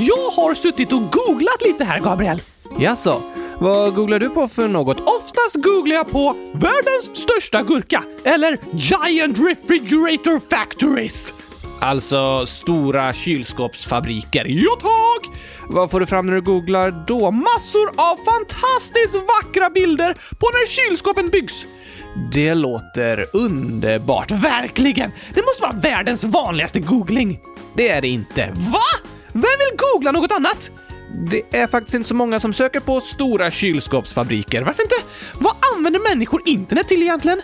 Jag har suttit och googlat lite här, Gabriel. Jaså, vad googlar du på för något? Oftast googlar jag på världens största gurka eller Giant Refrigerator Factories. Alltså stora kylskåpsfabriker. Ja tack! Vad får du fram när du googlar då? Massor av fantastiskt vackra bilder på när kylskåpen byggs. Det låter underbart. Verkligen! Det måste vara världens vanligaste googling. Det är det inte. Va? Vem vill googla något annat? Det är faktiskt inte så många som söker på stora kylskåpsfabriker. Varför inte? Vad använder människor internet till egentligen?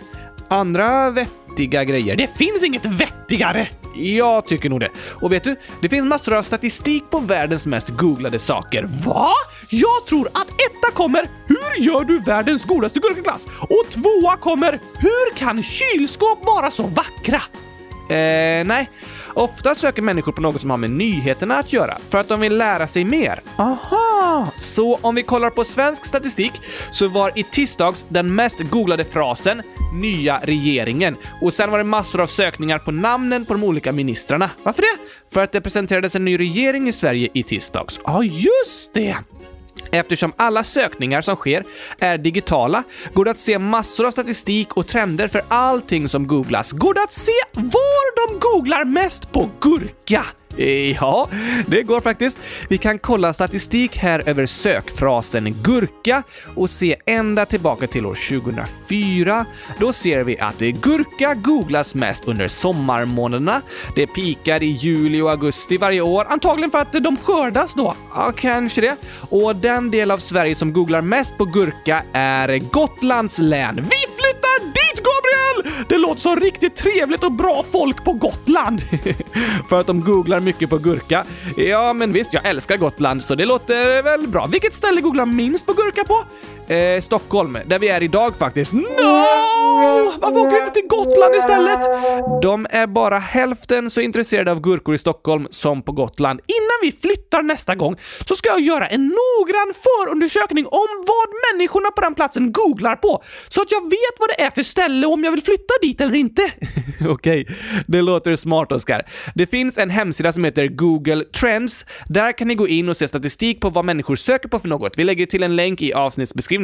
Andra vettiga grejer. Det finns inget vettigare! Jag tycker nog det. Och vet du, det finns massor av statistik på världens mest googlade saker. Va? Jag tror att etta kommer “Hur gör du världens godaste gurkaglass?” och tvåa kommer “Hur kan kylskåp vara så vackra?” Eh, nej. Ofta söker människor på något som har med nyheterna att göra, för att de vill lära sig mer. Aha! Så om vi kollar på svensk statistik så var i tisdags den mest googlade frasen “nya regeringen” och sen var det massor av sökningar på namnen på de olika ministrarna. Varför det? För att det presenterades en ny regering i Sverige i tisdags. Ja, just det! Eftersom alla sökningar som sker är digitala går det att se massor av statistik och trender för allting som googlas. Går det att se var de googlar mest på gurka? Eh, ja, det går faktiskt. Vi kan kolla statistik här över sökfrasen gurka och se ända tillbaka till år 2004. Då ser vi att gurka googlas mest under sommarmånaderna. Det pikar i juli och augusti varje år, antagligen för att de skördas då. Ja, kanske det. Och den del av Sverige som googlar mest på gurka är Gotlands län. Vi flyttar dit, Gabriel! Det låter som riktigt trevligt och bra folk på Gotland. för att de googlar mycket på gurka. Ja, men visst, jag älskar Gotland, så det låter väl bra. Vilket ställe googlar minst på gurka på? Eh, Stockholm, där vi är idag faktiskt. No! Varför åker vi inte till Gotland istället? De är bara hälften så intresserade av gurkor i Stockholm som på Gotland. Innan vi flyttar nästa gång så ska jag göra en noggrann förundersökning om vad människorna på den platsen googlar på, så att jag vet vad det är för ställe och om jag vill flytta dit eller inte. Okej, det låter smart Oskar. Det finns en hemsida som heter Google Trends. Där kan ni gå in och se statistik på vad människor söker på för något. Vi lägger till en länk i avsnittsbeskrivningen.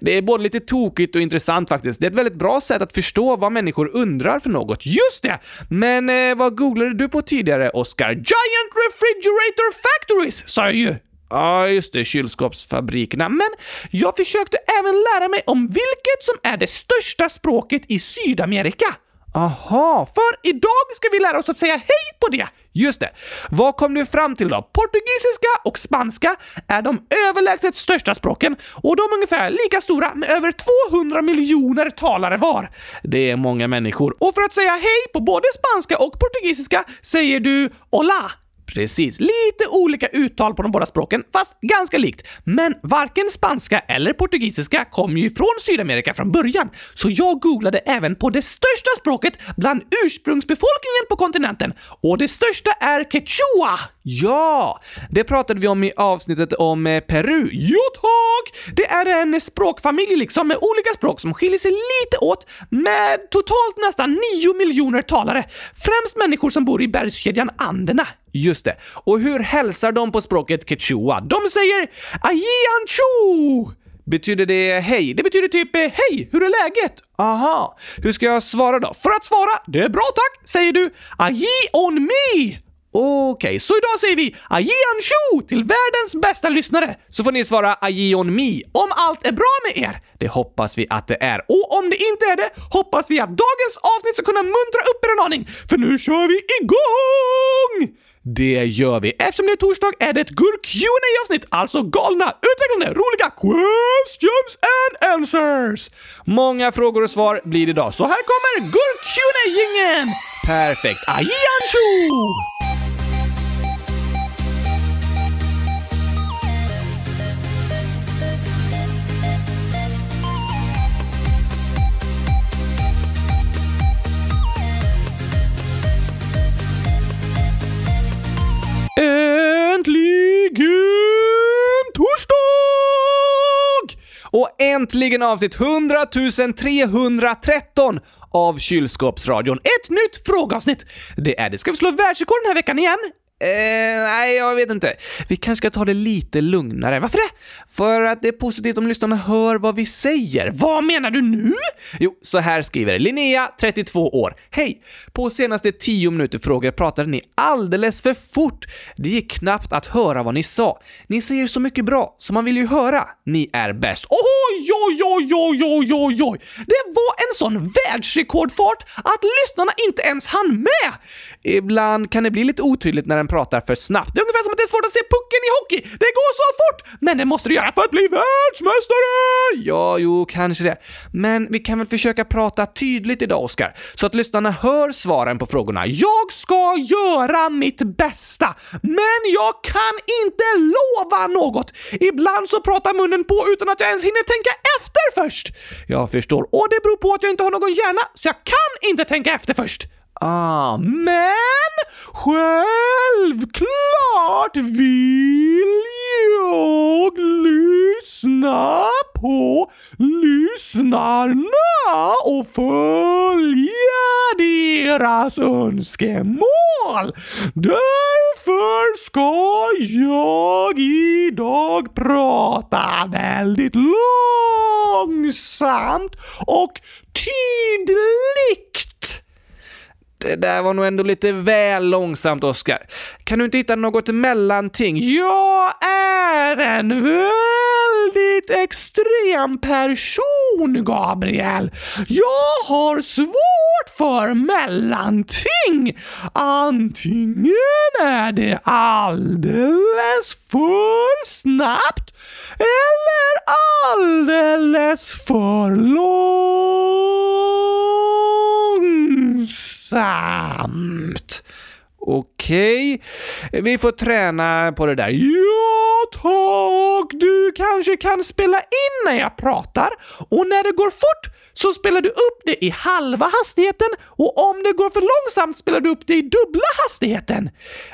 Det är både lite tokigt och intressant faktiskt. Det är ett väldigt bra sätt att förstå vad människor undrar för något. Just det! Men eh, vad googlade du på tidigare, Oskar? Giant Refrigerator Factories, sa jag ju! Ja, just det, kylskåpsfabrikerna. Men jag försökte även lära mig om vilket som är det största språket i Sydamerika. Aha, för idag ska vi lära oss att säga hej på det! Just det. Vad kom du fram till då? Portugisiska och spanska är de överlägset största språken och de är ungefär lika stora med över 200 miljoner talare var. Det är många människor. Och för att säga hej på både spanska och portugisiska säger du hola Precis. Lite olika uttal på de båda språken, fast ganska likt. Men varken spanska eller portugisiska kom ju från Sydamerika från början, så jag googlade även på det största språket bland ursprungsbefolkningen på kontinenten. Och det största är quechua! Ja! Det pratade vi om i avsnittet om eh, Peru. Jo tack! Det är en språkfamilj liksom med olika språk som skiljer sig lite åt med totalt nästan 9 miljoner talare. Främst människor som bor i bergskedjan Anderna. Just det. Och hur hälsar de på språket quechua? De säger ajianchu! Betyder det hej? Det betyder typ eh, hej, hur är läget? Aha. Hur ska jag svara då? För att svara, det är bra tack, säger du aji on me! Okej, okay, så idag säger vi ajianchu till världens bästa lyssnare. Så får ni svara Ajion Me” om allt är bra med er. Det hoppas vi att det är. Och om det inte är det hoppas vi att dagens avsnitt ska kunna muntra upp er en aning, för nu kör vi igång! Det gör vi. Eftersom det är torsdag är det ett gurk qa avsnitt alltså galna, utvecklande, roliga questions and answers. Många frågor och svar blir det idag, så här kommer gurk qa gingen Perfekt. Ajiancho! Och äntligen avsnitt 100 313 av Kylskåpsradion. Ett nytt frågeavsnitt! Det är det. Ska vi slå världsrekord den här veckan igen? Eh, nej, jag vet inte. Vi kanske ska ta det lite lugnare. Varför det? För att det är positivt om lyssnarna hör vad vi säger. Vad menar du nu? Jo, så här skriver Linnea, 32 år. Hej! På senaste 10 minuter frågor pratade ni alldeles för fort. Det gick knappt att höra vad ni sa. Ni säger så mycket bra, så man vill ju höra. Ni är bäst. Oj, oj, oj, oj, oj, oj, oj! Det var en sån världsrekordfart att lyssnarna inte ens hann med! Ibland kan det bli lite otydligt när den pratar för snabbt. Det är ungefär som att det är svårt att se pucken i hockey. Det går så fort! Men det måste du göra för att bli världsmästare! Ja, jo, kanske det. Men vi kan väl försöka prata tydligt idag, Oskar, så att lyssnarna hör svaren på frågorna. Jag ska göra mitt bästa, men jag kan inte lova något. Ibland så pratar munnen på utan att jag ens hinner tänka efter först. Jag förstår, och det beror på att jag inte har någon hjärna, så jag kan inte tänka efter först. Amen! Men självklart vill jag lyssna på lyssnarna och följa deras önskemål. Därför ska jag idag prata väldigt långsamt och tydligt det där var nog ändå lite väl långsamt, Oskar. Kan du inte hitta något mellanting? Jag är en väldigt extrem person, Gabriel. Jag har svårt för mellanting. Antingen är det alldeles för snabbt eller alldeles för långsamt. långsamt. Och Okej, vi får träna på det där. Ja, tack! Du kanske kan spela in när jag pratar och när det går fort så spelar du upp det i halva hastigheten och om det går för långsamt spelar du upp det i dubbla hastigheten.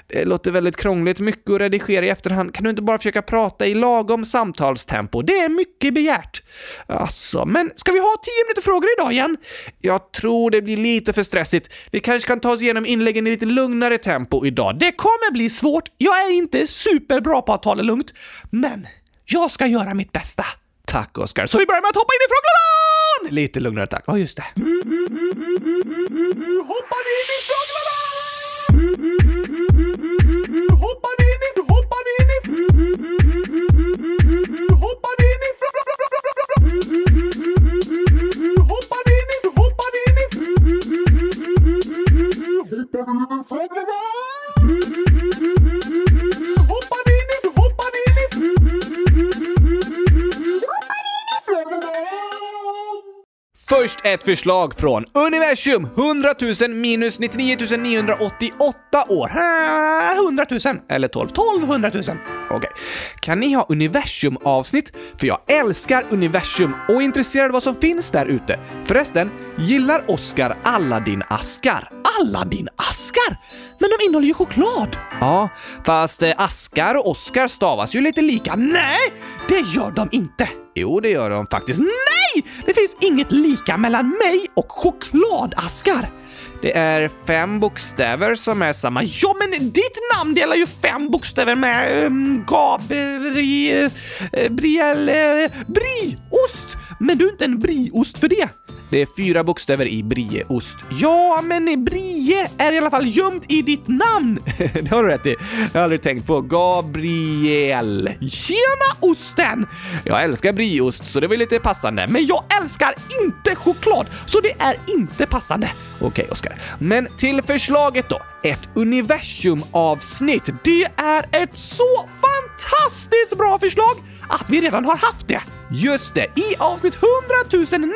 Det låter väldigt krångligt, mycket att redigera i efterhand. Kan du inte bara försöka prata i lagom samtalstempo? Det är mycket begärt. Alltså, men ska vi ha 10 minuter frågor idag igen? Jag tror det blir lite för stressigt. Vi kanske kan ta oss igenom inläggen i lite lugnare tempo idag. Det kommer bli svårt. Jag är inte superbra på att ta det lugnt, men jag ska göra mitt bästa. Tack, Oskar. Så vi börjar med att hoppa in i frågelådan! Lite lugnare tack. Ja, just det. Hoppar in i frågelådan! Hoppar in i... Hoppar in i... Hoppar in i... Hoppar in i... Hoppar in i... Hoppar in i frågelådan! Hoppar Först ett förslag från universum 100 000 minus 99 988 år. 100 000. Eller 12. 1200 000. Okej. Kan ni ha universum-avsnitt? För jag älskar universum och är intresserad av vad som finns där ute. Förresten, gillar Oskar Aladdin-askar? Aladdin-askar? Men de innehåller ju choklad! Ja, fast eh, askar och Oskar stavas ju lite lika. Nej, det gör de inte! Jo, det gör de faktiskt. Nej! Det finns inget lika mellan mig och chokladaskar! Det är fem bokstäver som är samma. Ja, men ditt namn delar ju fem bokstäver med um, Gabriel... Uh, Briel... Uh! Men du är inte en briost för det. Det är fyra bokstäver i brieost. Ja, men brie är i alla fall gömt i ditt namn. det har du rätt i. Jag har aldrig tänkt på. Gabriel. Tjena osten! Jag älskar brieost, så det var lite passande. Men jag älskar inte choklad, så det är inte passande. Okej, Oskar. Men till förslaget då. Ett universumavsnitt. Det är ett så fantastiskt bra förslag att vi redan har haft det. Just det, I avsnitt 100 094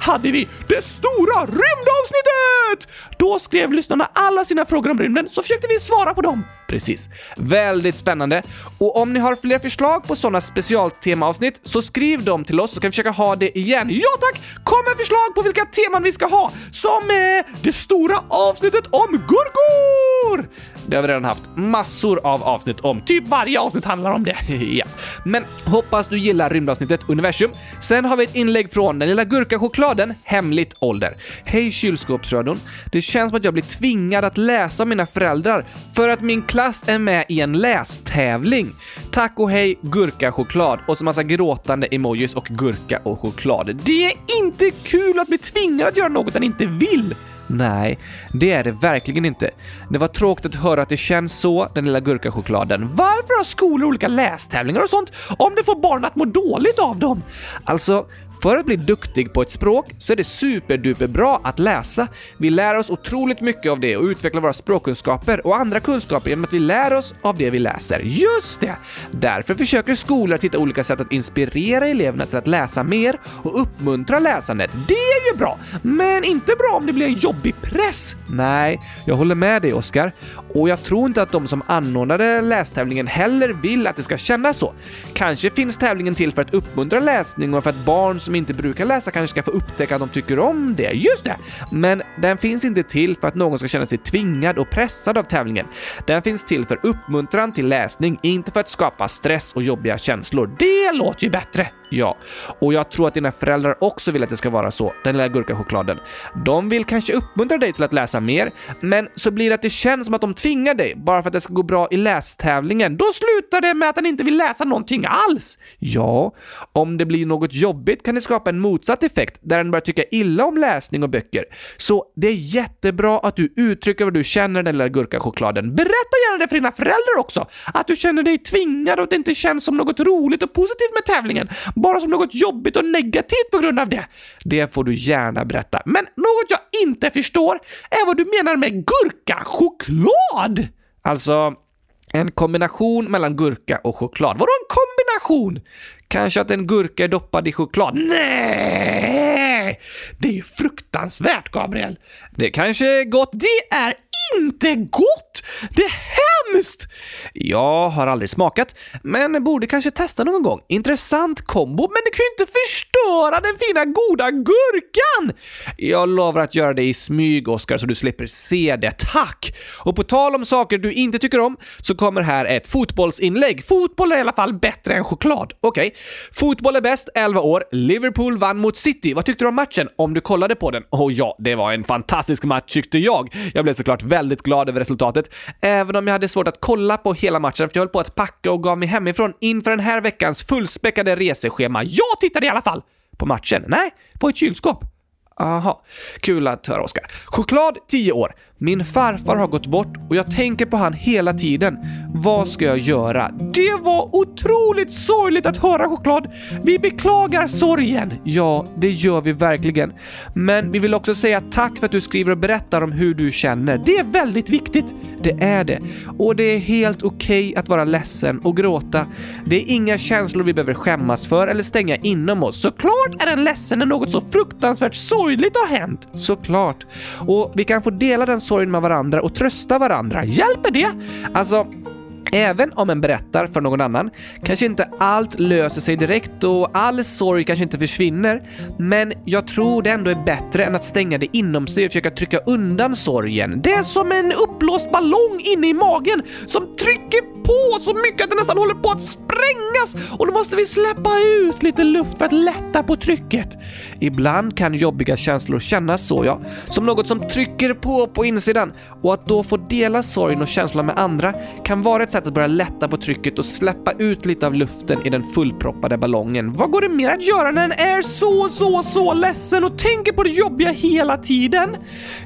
hade vi det stora rymdavsnittet! Då skrev lyssnarna alla sina frågor om rymden så försökte vi svara på dem. Precis. Väldigt spännande. Och om ni har fler förslag på sådana specialtemaavsnitt så skriv dem till oss så kan vi försöka ha det igen. Ja tack! Kom med förslag på vilka teman vi ska ha, som eh, det stora avsnittet om gurkor! Det har vi redan haft massor av avsnitt om. Typ varje avsnitt handlar om det. ja. Men hoppas du gillar rymdavsnittet Universum. Sen har vi ett inlägg från den lilla gurkachokladen, hemligt ålder. Hej kylskåpsradion. Det känns som att jag blir tvingad att läsa mina föräldrar för att min klass är med i en lästävling. Tack och hej gurka choklad och så massa gråtande emojis och gurka och choklad. Det är inte kul att bli tvingad att göra något den inte vill. Nej, det är det verkligen inte. Det var tråkigt att höra att det känns så, den lilla gurkachokladen. Varför har skolor olika lästävlingar och sånt om det får barnen att må dåligt av dem? Alltså, för att bli duktig på ett språk så är det superduper bra att läsa. Vi lär oss otroligt mycket av det och utvecklar våra språkkunskaper och andra kunskaper genom att vi lär oss av det vi läser. Just det! Därför försöker skolor att hitta olika sätt att inspirera eleverna till att läsa mer och uppmuntra läsandet. Det är ju bra, men inte bra om det blir en jobbig press. Nej, jag håller med dig Oskar. Och jag tror inte att de som anordnade lästävlingen heller vill att det ska kännas så. Kanske finns tävlingen till för att uppmuntra läsning och för att barn som inte brukar läsa kanske ska få upptäcka att de tycker om det. Just det! Men den finns inte till för att någon ska känna sig tvingad och pressad av tävlingen. Den finns till för uppmuntran till läsning, inte för att skapa stress och jobbiga känslor. Det låter ju bättre. Ja, och jag tror att dina föräldrar också vill att det ska vara så, den lilla gurkachokladen. De vill kanske uppmuntra dig till att läsa mer, men så blir det att det känns som att de tvingar dig bara för att det ska gå bra i lästävlingen. Då slutar det med att den inte vill läsa någonting alls. Ja, om det blir något jobbigt kan det skapa en motsatt effekt där den börjar tycka illa om läsning och böcker. Så det är jättebra att du uttrycker vad du känner den lilla gurkachokladen. Berätta gärna det för dina föräldrar också, att du känner dig tvingad och att det inte känns som något roligt och positivt med tävlingen bara som något jobbigt och negativt på grund av det. Det får du gärna berätta. Men något jag inte förstår är vad du menar med gurka-choklad! Alltså, en kombination mellan gurka och choklad. Vadå en kombination? Kanske att en gurka är doppad i choklad? Nej! Det är fruktansvärt, Gabriel. Det kanske är gott. Det är inte gott! Det är hemskt! Jag har aldrig smakat, men borde kanske testa någon gång. Intressant kombo, men det kan ju inte förstöra den fina goda gurkan! Jag lovar att göra det i smyg, Oskar, så du slipper se det. Tack! Och på tal om saker du inte tycker om så kommer här ett fotbollsinlägg. Fotboll är i alla fall bättre än choklad. Okej. Okay. Fotboll är bäst, 11 år. Liverpool vann mot City. Vad tyckte du om matchen? Om du kollade på den? Och ja, det var en fantastisk match tyckte jag. Jag blev såklart väldigt glad över resultatet, även om jag hade svårt att kolla på hela matchen för jag höll på att packa och gav mig hemifrån inför den här veckans fullspäckade reseschema. Jag tittade i alla fall! På matchen? Nej, på ett kylskåp. Aha, kul att höra Oskar. Choklad 10 år. Min farfar har gått bort och jag tänker på han hela tiden. Vad ska jag göra? Det var otroligt sorgligt att höra choklad. Vi beklagar sorgen. Ja, det gör vi verkligen. Men vi vill också säga tack för att du skriver och berättar om hur du känner. Det är väldigt viktigt. Det är det. Och det är helt okej okay att vara ledsen och gråta. Det är inga känslor vi behöver skämmas för eller stänga inom oss. Såklart är en ledsen när något så fruktansvärt sorgligt har hänt. Såklart. Och vi kan få dela den sorgen med varandra och trösta varandra. Hjälper det? Alltså, Även om en berättar för någon annan kanske inte allt löser sig direkt och all sorg kanske inte försvinner, men jag tror det ändå är bättre än att stänga det inom sig och försöka trycka undan sorgen. Det är som en uppblåst ballong inne i magen som trycker på så mycket att den nästan håller på att sprängas och då måste vi släppa ut lite luft för att lätta på trycket. Ibland kan jobbiga känslor kännas så, ja. Som något som trycker på på insidan och att då få dela sorgen och känslan med andra kan vara ett sätt att börja lätta på trycket och släppa ut lite av luften i den fullproppade ballongen. Vad går det mer att göra när en är så, så, så ledsen och tänker på det jobbiga hela tiden?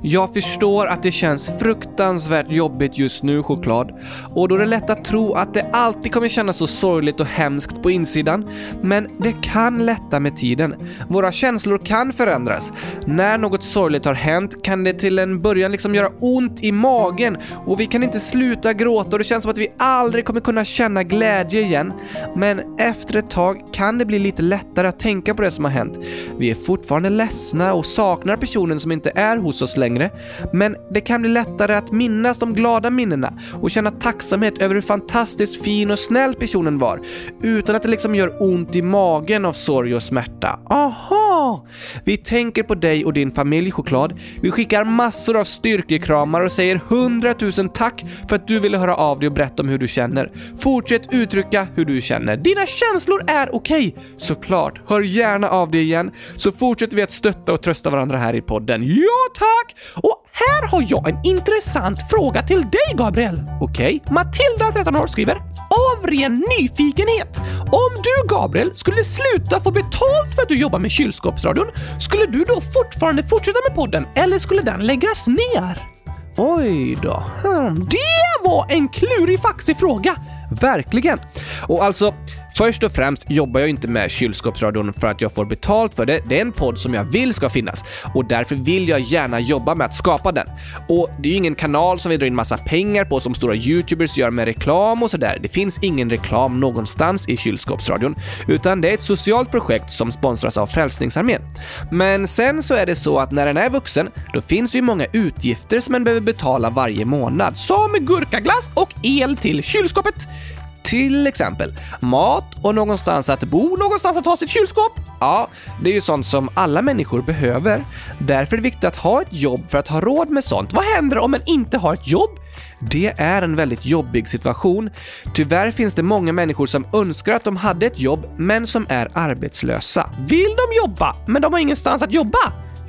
Jag förstår att det känns fruktansvärt jobbigt just nu, choklad. Och då är det lätt att tro att det alltid kommer kännas så sorgligt och hemskt på insidan. Men det kan lätta med tiden. Våra känslor kan förändras. När något sorgligt har hänt kan det till en början liksom göra ont i magen och vi kan inte sluta gråta och det känns som att vi aldrig kommer kunna känna glädje igen. Men efter ett tag kan det bli lite lättare att tänka på det som har hänt. Vi är fortfarande ledsna och saknar personen som inte är hos oss längre. Men det kan bli lättare att minnas de glada minnena och känna tacksamhet över hur fantastiskt fin och snäll personen var utan att det liksom gör ont i magen av sorg och smärta. Aha! Vi tänker på dig och din familj choklad. Vi skickar massor av styrkekramar och säger hundratusen tack för att du ville höra av dig och berätta om hur du känner. Fortsätt uttrycka hur du känner. Dina känslor är okej. Såklart. Hör gärna av dig igen så fortsätter vi att stötta och trösta varandra här i podden. Ja, tack! Och här har jag en intressant fråga till dig, Gabriel. Okej. Matilda, 13 år, skriver av ren nyfikenhet. Om du, Gabriel, skulle sluta få betalt för att du jobbar med kylskåpsradion, skulle du då fortfarande fortsätta med podden eller skulle den läggas ner? Oj då. Hmm, det var en klurig faxig fråga. Verkligen. Och alltså, först och främst jobbar jag inte med kylskåpsradion för att jag får betalt för det. Det är en podd som jag vill ska finnas och därför vill jag gärna jobba med att skapa den. Och det är ju ingen kanal som vi drar in massa pengar på som stora youtubers gör med reklam och sådär. Det finns ingen reklam någonstans i kylskåpsradion, utan det är ett socialt projekt som sponsras av Frälsningsarmén. Men sen så är det så att när den är vuxen, då finns det ju många utgifter som man behöver betala varje månad, som gurkaglass och el till kylskåpet. Till exempel mat och någonstans att bo, någonstans att ha sitt kylskåp. Ja, det är ju sånt som alla människor behöver. Därför är det viktigt att ha ett jobb för att ha råd med sånt. Vad händer om man inte har ett jobb? Det är en väldigt jobbig situation. Tyvärr finns det många människor som önskar att de hade ett jobb, men som är arbetslösa. Vill de jobba, men de har ingenstans att jobba?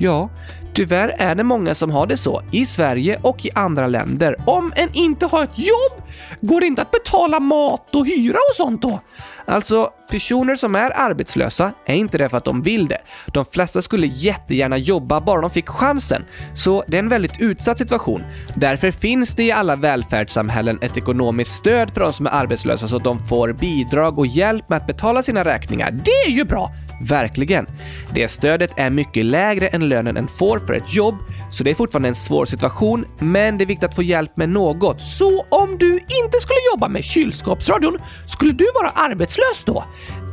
Ja, tyvärr är det många som har det så, i Sverige och i andra länder. Om en inte har ett jobb, går det inte att betala mat och hyra och sånt då? Alltså, personer som är arbetslösa är inte det för att de vill det. De flesta skulle jättegärna jobba bara de fick chansen. Så det är en väldigt utsatt situation. Därför finns det i alla välfärdssamhällen ett ekonomiskt stöd för de som är arbetslösa så att de får bidrag och hjälp med att betala sina räkningar. Det är ju bra! Verkligen. Det stödet är mycket lägre än lönen en får för ett jobb, så det är fortfarande en svår situation, men det är viktigt att få hjälp med något. Så om du inte skulle jobba med kylskåpsradion, skulle du vara arbetslös då?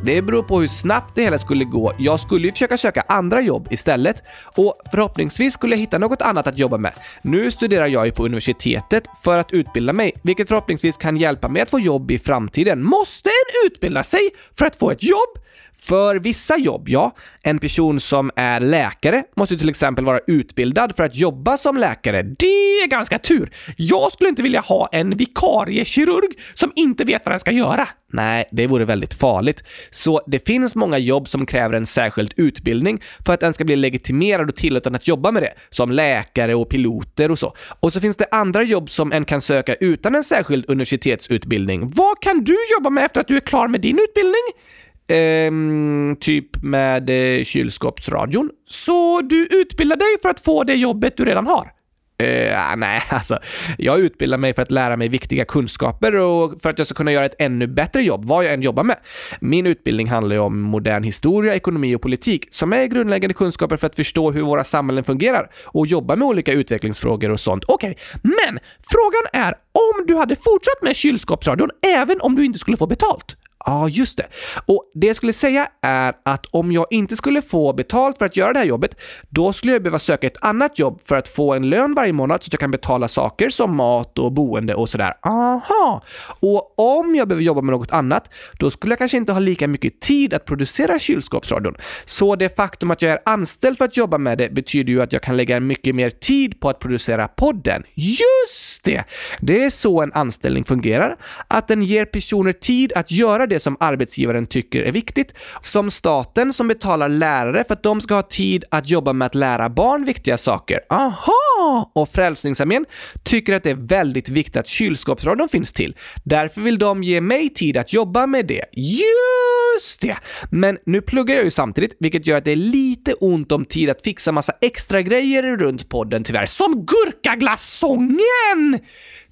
Det beror på hur snabbt det hela skulle gå. Jag skulle ju försöka söka andra jobb istället och förhoppningsvis skulle jag hitta något annat att jobba med. Nu studerar jag ju på universitetet för att utbilda mig, vilket förhoppningsvis kan hjälpa mig att få jobb i framtiden. Måste en utbilda sig för att få ett jobb? För vissa jobb, ja. En person som är läkare måste till exempel vara utbildad för att jobba som läkare. Det är ganska tur. Jag skulle inte vilja ha en vikariekirurg som inte vet vad den ska göra. Nej, det vore väldigt farligt. Så det finns många jobb som kräver en särskild utbildning för att den ska bli legitimerad och tillåten att jobba med det, som läkare och piloter och så. Och så finns det andra jobb som en kan söka utan en särskild universitetsutbildning. Vad kan du jobba med efter att du är klar med din utbildning? Eh, typ med eh, kylskåpsradion. Så du utbildar dig för att få det jobbet du redan har? Uh, nej, alltså. Jag utbildar mig för att lära mig viktiga kunskaper och för att jag ska kunna göra ett ännu bättre jobb, vad jag än jobbar med. Min utbildning handlar ju om modern historia, ekonomi och politik, som är grundläggande kunskaper för att förstå hur våra samhällen fungerar och jobba med olika utvecklingsfrågor och sånt. Okej, okay, men frågan är om du hade fortsatt med kylskåpsradion även om du inte skulle få betalt? Ja, just det. Och det jag skulle säga är att om jag inte skulle få betalt för att göra det här jobbet, då skulle jag behöva söka ett annat jobb för att få en lön varje månad så att jag kan betala saker som mat och boende och sådär. Aha! Och om jag behöver jobba med något annat, då skulle jag kanske inte ha lika mycket tid att producera kylskåpsradion. Så det faktum att jag är anställd för att jobba med det betyder ju att jag kan lägga mycket mer tid på att producera podden. Just det! Det är så en anställning fungerar, att den ger personer tid att göra det som arbetsgivaren tycker är viktigt. Som staten som betalar lärare för att de ska ha tid att jobba med att lära barn viktiga saker. Aha! Och Frälsningsarmén tycker att det är väldigt viktigt att kylskåpsradion finns till. Därför vill de ge mig tid att jobba med det. Just det! Men nu pluggar jag ju samtidigt, vilket gör att det är lite ont om tid att fixa massa extra grejer runt podden tyvärr. Som gurkaglassången!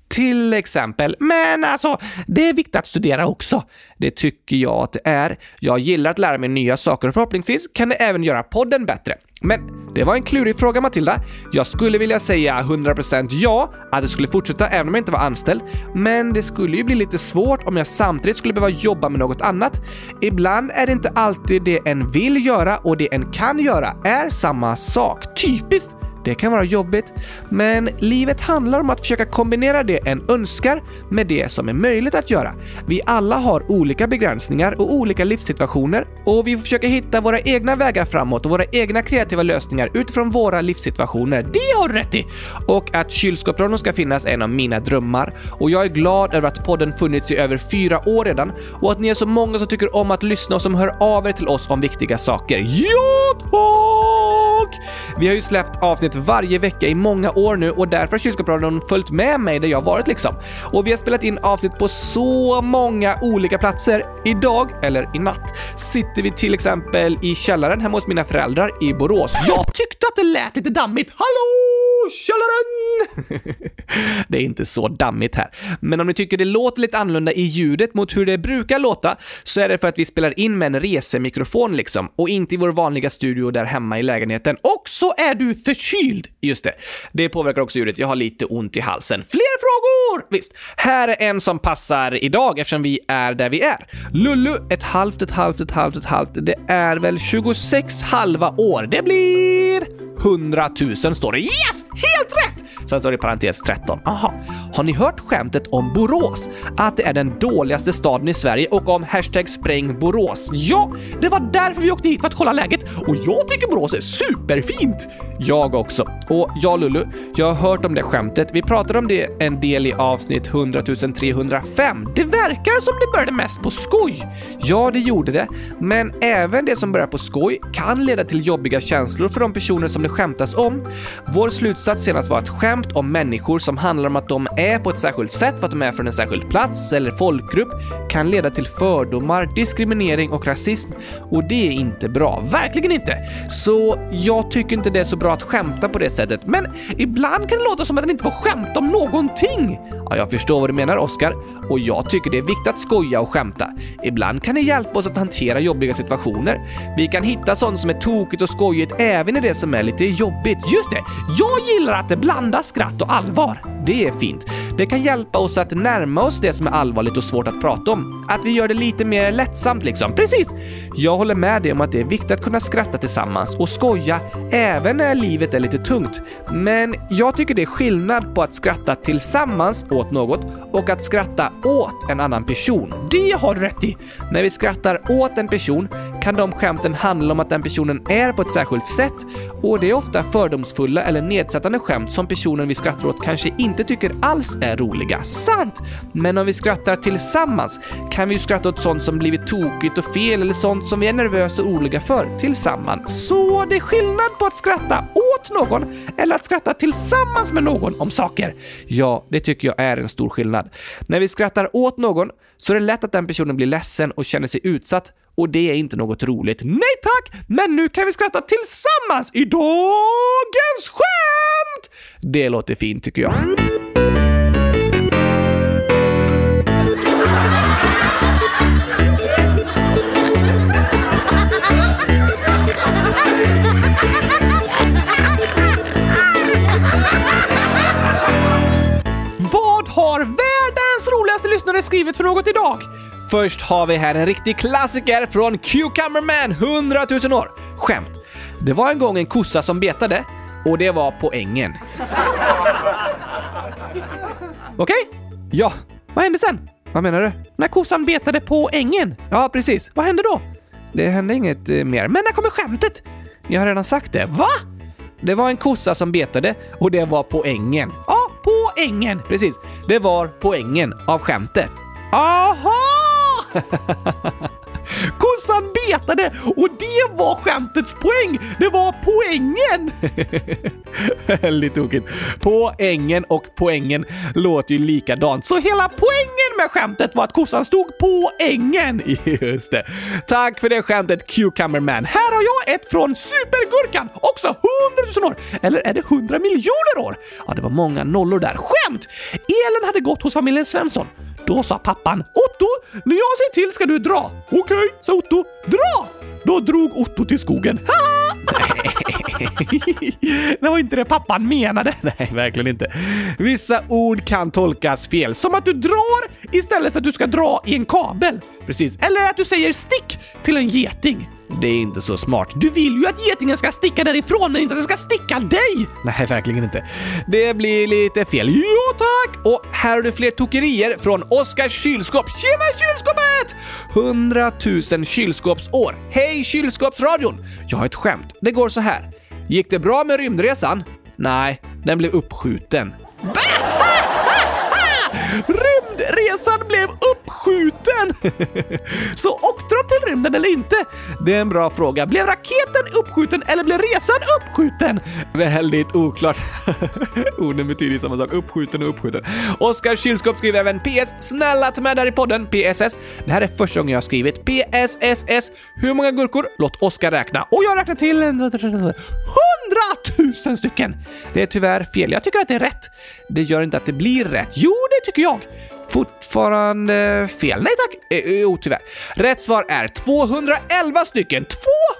Till exempel. Men alltså, det är viktigt att studera också. Det tycker jag att det är. Jag gillar att lära mig nya saker och förhoppningsvis kan det även göra podden bättre. Men det var en klurig fråga Matilda. Jag skulle vilja säga 100% ja, att det skulle fortsätta även om jag inte var anställd. Men det skulle ju bli lite svårt om jag samtidigt skulle behöva jobba med något annat. Ibland är det inte alltid det en vill göra och det en kan göra är samma sak. Typiskt! Det kan vara jobbigt, men livet handlar om att försöka kombinera det en önskar med det som är möjligt att göra. Vi alla har olika begränsningar och olika livssituationer och vi försöker hitta våra egna vägar framåt och våra egna kreativa lösningar utifrån våra livssituationer. Det har du rätt i! Och att kylskåpsradion ska finnas är en av mina drömmar och jag är glad över att podden funnits i över fyra år redan och att ni är så många som tycker om att lyssna och som hör av er till oss om viktiga saker. Ja, tack! Vi har ju släppt avsnitt varje vecka i många år nu och därför har kylskåpsradion följt med mig där jag varit liksom. Och vi har spelat in avsnitt på så många olika platser. Idag, eller i natt, sitter vi till exempel i källaren hemma hos mina föräldrar i Borås. Jag tyckte att det lät lite dammigt. Hallå, källaren! det är inte så dammigt här. Men om ni tycker det låter lite annorlunda i ljudet mot hur det brukar låta så är det för att vi spelar in med en resemikrofon liksom och inte i vår vanliga studio där hemma i lägenheten. Och så är du förkyld! Just det. Det påverkar också ljudet. Jag har lite ont i halsen. Fler frågor? Visst. Här är en som passar idag eftersom vi är där vi är. Lullu, ett halvt, ett halvt, ett halvt, ett halvt. Det är väl 26 halva år. Det blir 100 000 står det. Yes! Helt rätt! Sen står det i parentes 13. Aha. Har ni hört skämtet om Borås? Att det är den dåligaste staden i Sverige och om hashtag spräng Borås? Ja, det var därför vi åkte hit för att kolla läget och jag tycker Borås är superfint! Jag också. Och ja, Lulu, jag har hört om det skämtet. Vi pratade om det en del i avsnitt 100 305. Det verkar som det började mest på skoj. Ja, det gjorde det. Men även det som börjar på skoj kan leda till jobbiga känslor för de personer som det skämtas om. Vår slutsats senast var att skämt om människor som handlar om att de är på ett särskilt sätt för att de är från en särskild plats eller folkgrupp kan leda till fördomar, diskriminering och rasism. Och det är inte bra. Verkligen inte! Så jag tycker inte det är så bra att skämta på det sättet. Men ibland kan det låta som att man inte får skämta om någonting. Ja, jag förstår vad du menar, Oscar. Och jag tycker det är viktigt att skoja och skämta. Ibland kan det hjälpa oss att hantera jobbiga situationer. Vi kan hitta sånt som är tokigt och skojigt även i det som är lite jobbigt. Just det! Jag gillar att det blandas skratt och allvar. Det är fint. Det kan hjälpa oss att närma oss det som är allvarligt och svårt att prata om. Att vi gör det lite mer lättsamt liksom. Precis! Jag håller med dig om att det är viktigt att kunna skratta tillsammans och skoja även när livet är lite tungt. Men jag tycker det är skillnad på att skratta tillsammans åt något och att skratta åt en annan person. Det har du rätt i! När vi skrattar åt en person kan de skämten handla om att den personen är på ett särskilt sätt och det är ofta fördomsfulla eller nedsättande skämt som personen vi skrattar åt kanske inte tycker alls är roliga. Sant! Men om vi skrattar tillsammans kan vi ju skratta åt sånt som blivit tokigt och fel eller sånt som vi är nervösa och oroliga för tillsammans. Så det är skillnad på att skratta åt någon eller att skratta tillsammans med någon om saker. Ja, det tycker jag är en stor skillnad. När vi skrattar åt någon så är det lätt att den personen blir ledsen och känner sig utsatt och det är inte något roligt. Nej tack! Men nu kan vi skratta tillsammans i dagens skämt! Det låter fint tycker jag. Vad har världens roligaste lyssnare skrivit för något idag? Först har vi här en riktig klassiker från Cucumberman 100 000 år. Skämt. Det var en gång en kossa som betade och det var på ängen. Okej? Ja. Vad hände sen? Vad menar du? När kossan betade på ängen? Ja, precis. Vad hände då? Det hände inget eh, mer. Men när kommer skämtet? Jag har redan sagt det. Va? Det var en kossa som betade och det var på ängen. Ja, på ängen. Precis. Det var poängen av skämtet. Aha! Kossan betade och det var skämtets poäng! Det var poängen! Väldigt tokigt. Poängen och poängen låter ju likadant, så hela poängen med skämtet var att kossan stod på ängen. Just det. Tack för det skämtet Cucumberman. Här har jag ett från Supergurkan, också 100 000 år. Eller är det 100 miljoner år? Ja, det var många nollor där. Skämt! Elen hade gått hos familjen Svensson. Då sa pappan Otto, när jag säger till ska du dra. Okej, sa Otto. Dra! Då drog Otto till skogen. Haha! det var inte det pappan menade. Nej, verkligen inte. Vissa ord kan tolkas fel, som att du drar istället för att du ska dra i en kabel. Precis. Eller att du säger stick till en geting. Det är inte så smart. Du vill ju att getingen ska sticka därifrån, men inte att den ska sticka dig! Nej, verkligen inte. Det blir lite fel. Jo tack! Och här har du fler tokerier från Oskars kylskåp. Tjena kylskåpet! 100 000 kylskåpsår. Hej kylskåpsradion! Jag har ett skämt. Det går så här. Gick det bra med rymdresan? Nej, den blev uppskjuten. Rymdresan blev uppskjuten! Så åkte de till rymden eller inte? Det är en bra fråga. Blev raketen uppskjuten eller blev resan uppskjuten? Väldigt oklart. Orden betyder ju samma sak. Uppskjuten och uppskjuten. Oskar Kylskåp skriver även PS. Snälla ta med där i podden. PSS. Det här är första gången jag har skrivit PSSS. Hur många gurkor? Låt Oskar räkna. Och jag räknar till hundratusen stycken! Det är tyvärr fel. Jag tycker att det är rätt. Det gör inte att det blir rätt. Jo, det tycker jag. Fortfarande fel. Nej tack! Jo, jo, tyvärr. Rätt svar är 211 stycken.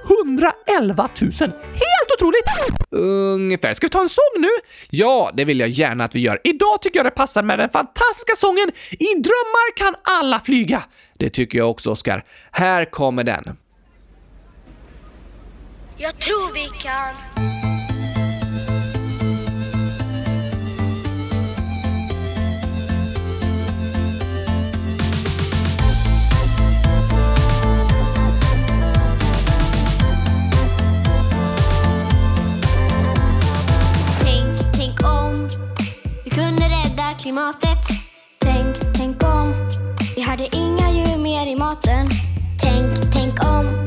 211 000! Helt otroligt! Ungefär. Ska vi ta en sång nu? Ja, det vill jag gärna att vi gör. Idag tycker jag det passar med den fantastiska sången I drömmar kan alla flyga. Det tycker jag också, Oskar. Här kommer den. Jag tror vi kan. Tänk, tänk om vi kunde rädda klimatet. Tänk, tänk om vi hade inga djur mer i maten. Tänk, tänk om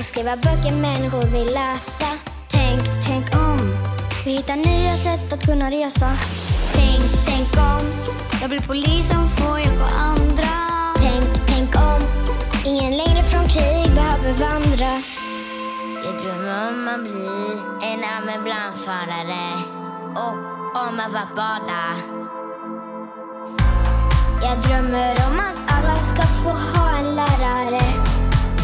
Får skriva böcker människor vill läsa. Tänk, tänk om vi hittar nya sätt att kunna resa. Tänk, tänk om jag blir polis som får hjälpa andra. Tänk, tänk om ingen längre från krig behöver vandra. Jag drömmer om att bli en ambulansförare och om att få bada. Jag drömmer om att alla ska få ha en lärare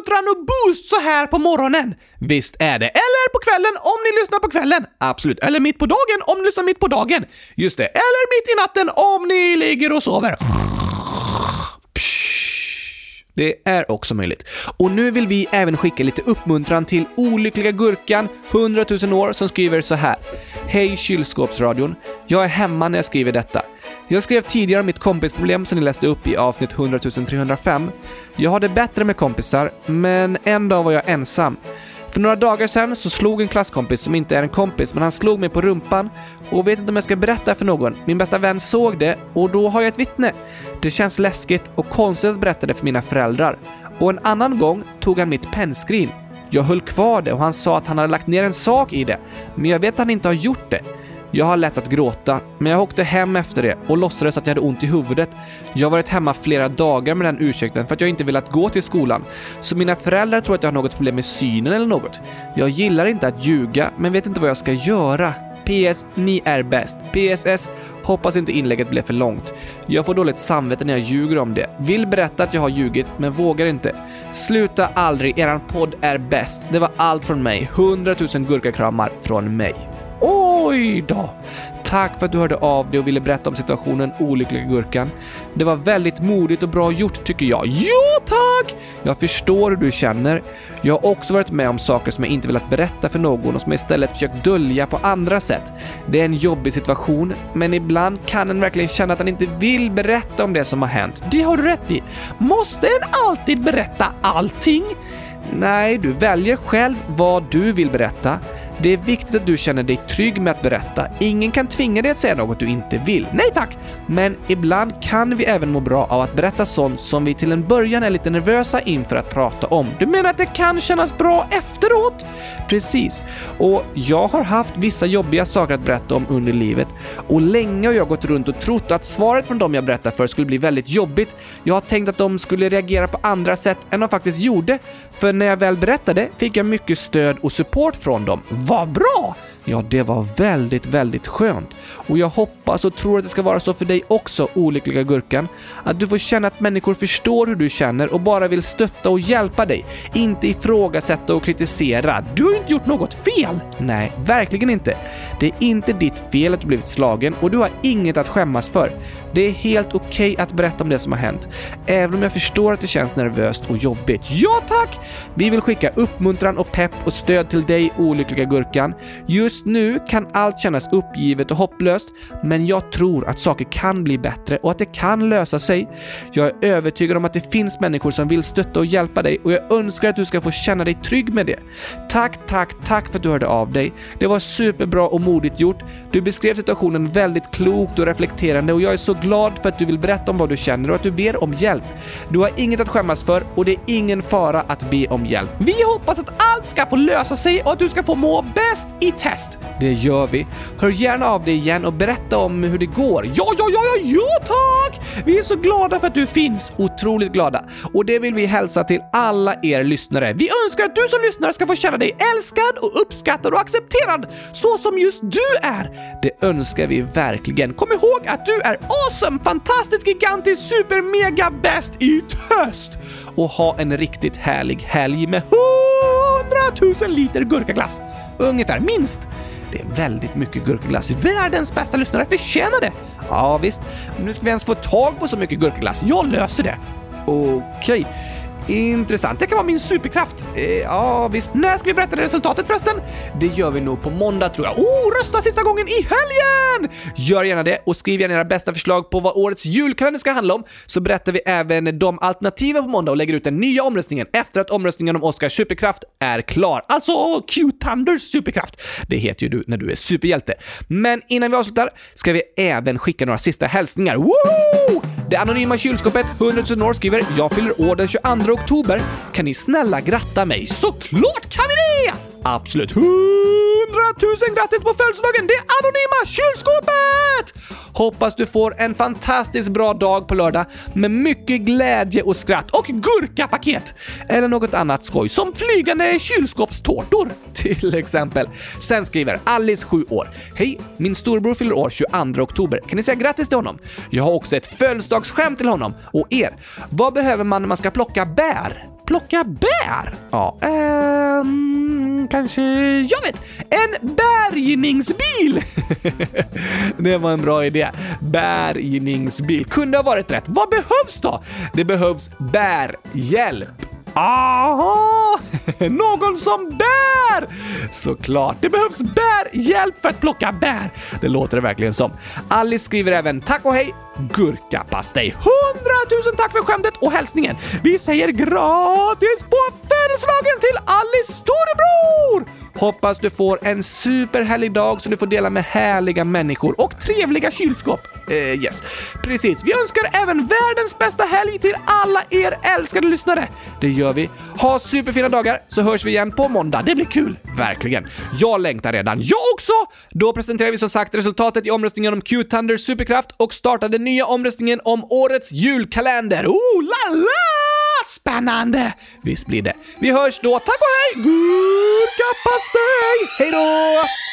uppmuntran och boost så här på morgonen! Visst är det. Eller på kvällen om ni lyssnar på kvällen. Absolut. Eller mitt på dagen om ni lyssnar mitt på dagen. Just det. Eller mitt i natten om ni ligger och sover. Det är också möjligt. Och nu vill vi även skicka lite uppmuntran till olyckliga Gurkan, 100 000 år, som skriver så här. Hej kylskåpsradion. Jag är hemma när jag skriver detta. Jag skrev tidigare om mitt kompisproblem som ni läste upp i avsnitt 100 305. Jag har det bättre med kompisar, men en dag var jag ensam. För några dagar sedan så slog en klasskompis som inte är en kompis, men han slog mig på rumpan och vet inte om jag ska berätta för någon. Min bästa vän såg det och då har jag ett vittne. Det känns läskigt och konstigt att berätta det för mina föräldrar. Och en annan gång tog han mitt pennskrin. Jag höll kvar det och han sa att han hade lagt ner en sak i det, men jag vet att han inte har gjort det. Jag har lätt att gråta, men jag åkte hem efter det och låtsades att jag hade ont i huvudet. Jag har varit hemma flera dagar med den ursäkten för att jag inte velat gå till skolan. Så mina föräldrar tror att jag har något problem med synen eller något. Jag gillar inte att ljuga, men vet inte vad jag ska göra. PS. Ni är bäst. PSS. Hoppas inte inlägget blev för långt. Jag får dåligt samvete när jag ljuger om det. Vill berätta att jag har ljugit, men vågar inte. Sluta aldrig, eran podd är bäst. Det var allt från mig. 100 000 gurkakramar från mig. Oj då! Tack för att du hörde av dig och ville berätta om situationen Olyckliga Gurkan. Det var väldigt modigt och bra gjort tycker jag. Ja, tack! Jag förstår hur du känner. Jag har också varit med om saker som jag inte velat berätta för någon och som jag istället försökt dölja på andra sätt. Det är en jobbig situation, men ibland kan en verkligen känna att han inte vill berätta om det som har hänt. Det har du rätt i. Måste en alltid berätta allting? Nej, du väljer själv vad du vill berätta. Det är viktigt att du känner dig trygg med att berätta. Ingen kan tvinga dig att säga något du inte vill. Nej tack! Men ibland kan vi även må bra av att berätta sånt som vi till en början är lite nervösa inför att prata om. Du menar att det kan kännas bra efteråt? Precis. Och jag har haft vissa jobbiga saker att berätta om under livet och länge har jag gått runt och trott att svaret från dem jag berättar för skulle bli väldigt jobbigt. Jag har tänkt att de skulle reagera på andra sätt än de faktiskt gjorde. För när jag väl berättade fick jag mycket stöd och support från dem. Vad bra! Ja, det var väldigt, väldigt skönt. Och jag hoppas och tror att det ska vara så för dig också, olyckliga Gurkan. Att du får känna att människor förstår hur du känner och bara vill stötta och hjälpa dig. Inte ifrågasätta och kritisera. Du har ju inte gjort något fel! Nej, verkligen inte. Det är inte ditt fel att du blivit slagen och du har inget att skämmas för. Det är helt okej att berätta om det som har hänt, även om jag förstår att det känns nervöst och jobbigt. Ja tack! Vi vill skicka uppmuntran och pepp och stöd till dig, olyckliga Gurkan. Just nu kan allt kännas uppgivet och hopplöst, men jag tror att saker kan bli bättre och att det kan lösa sig. Jag är övertygad om att det finns människor som vill stötta och hjälpa dig och jag önskar att du ska få känna dig trygg med det. Tack, tack, tack för att du hörde av dig. Det var superbra och modigt gjort. Du beskrev situationen väldigt klokt och reflekterande och jag är så glad för att du vill berätta om vad du känner och att du ber om hjälp. Du har inget att skämmas för och det är ingen fara att be om hjälp. Vi hoppas att allt ska få lösa sig och att du ska få må bäst i test. Det gör vi. Hör gärna av dig igen och berätta om hur det går. Ja, ja, ja, ja, ja tack! Vi är så glada för att du finns. Otroligt glada. Och det vill vi hälsa till alla er lyssnare. Vi önskar att du som lyssnar ska få känna dig älskad och uppskattad och accepterad så som just du är. Det önskar vi verkligen. Kom ihåg att du är awesome, fantastisk, gigantisk, super, mega bäst i test! Och ha en riktigt härlig helg med 100 000 liter gurkaglass. ungefär, minst. Det är väldigt mycket gurkaglass. Världens bästa lyssnare förtjänar det. Ja, visst. Nu ska vi ens få tag på så mycket gurkaglass. Jag löser det. Okej. Intressant. Det kan vara min superkraft. Eh, ja, visst. När ska vi berätta det resultatet förresten? Det gör vi nog på måndag tror jag. Oh, rösta sista gången i helgen! Gör gärna det och skriv gärna era bästa förslag på vad årets julkalender ska handla om så berättar vi även de alternativen på måndag och lägger ut den nya omröstningen efter att omröstningen om Oscars superkraft är klar. Alltså Q-Thunders superkraft. Det heter ju du när du är superhjälte. Men innan vi avslutar ska vi även skicka några sista hälsningar. Woo! Det anonyma kylskåpet 100 000 år skriver “Jag fyller år den 22 oktober. Kan ni snälla gratta mig?” Såklart kan vi det! Absolut. 100 000 grattis på födelsedagen, det anonyma kylskåpet! Hoppas du får en fantastiskt bra dag på lördag med mycket glädje och skratt och gurkapaket. Eller något annat skoj som flygande kylskåpstårtor till exempel. Sen skriver Alice, 7 år. Hej, min storbror fyller år 22 oktober. Kan ni säga grattis till honom? Jag har också ett födelsedagsskämt till honom och er. Vad behöver man när man ska plocka bär? Plocka bär? Ja, ehm, kanske... Jag vet! En bärgningsbil! det var en bra idé. Bärgningsbil. Kunde ha varit rätt. Vad behövs då? Det behövs bärhjälp. Aha! Någon som bär! Såklart, det behövs bärhjälp för att plocka bär. Det låter det verkligen som. Alice skriver även tack och hej, gurkapastej. Hundratusen tack för skämtet och hälsningen. Vi säger gratis på födelsedagen till Alice storebror! Hoppas du får en superhärlig dag som du får dela med härliga människor och trevliga kylskåp. Eh, yes, precis. Vi önskar även världens bästa helg till alla er älskade lyssnare. Det gör vi. Ha superfina dagar så hörs vi igen på måndag. Det blir kul. Verkligen. Jag längtar redan. Jag också! Då presenterar vi som sagt resultatet i omröstningen om Q-Thunder superkraft och startar den nya omröstningen om årets julkalender. Oh la la! Spännande! Visst blir det. Vi hörs då. Tack och hej! Gurkapastej! Hej då!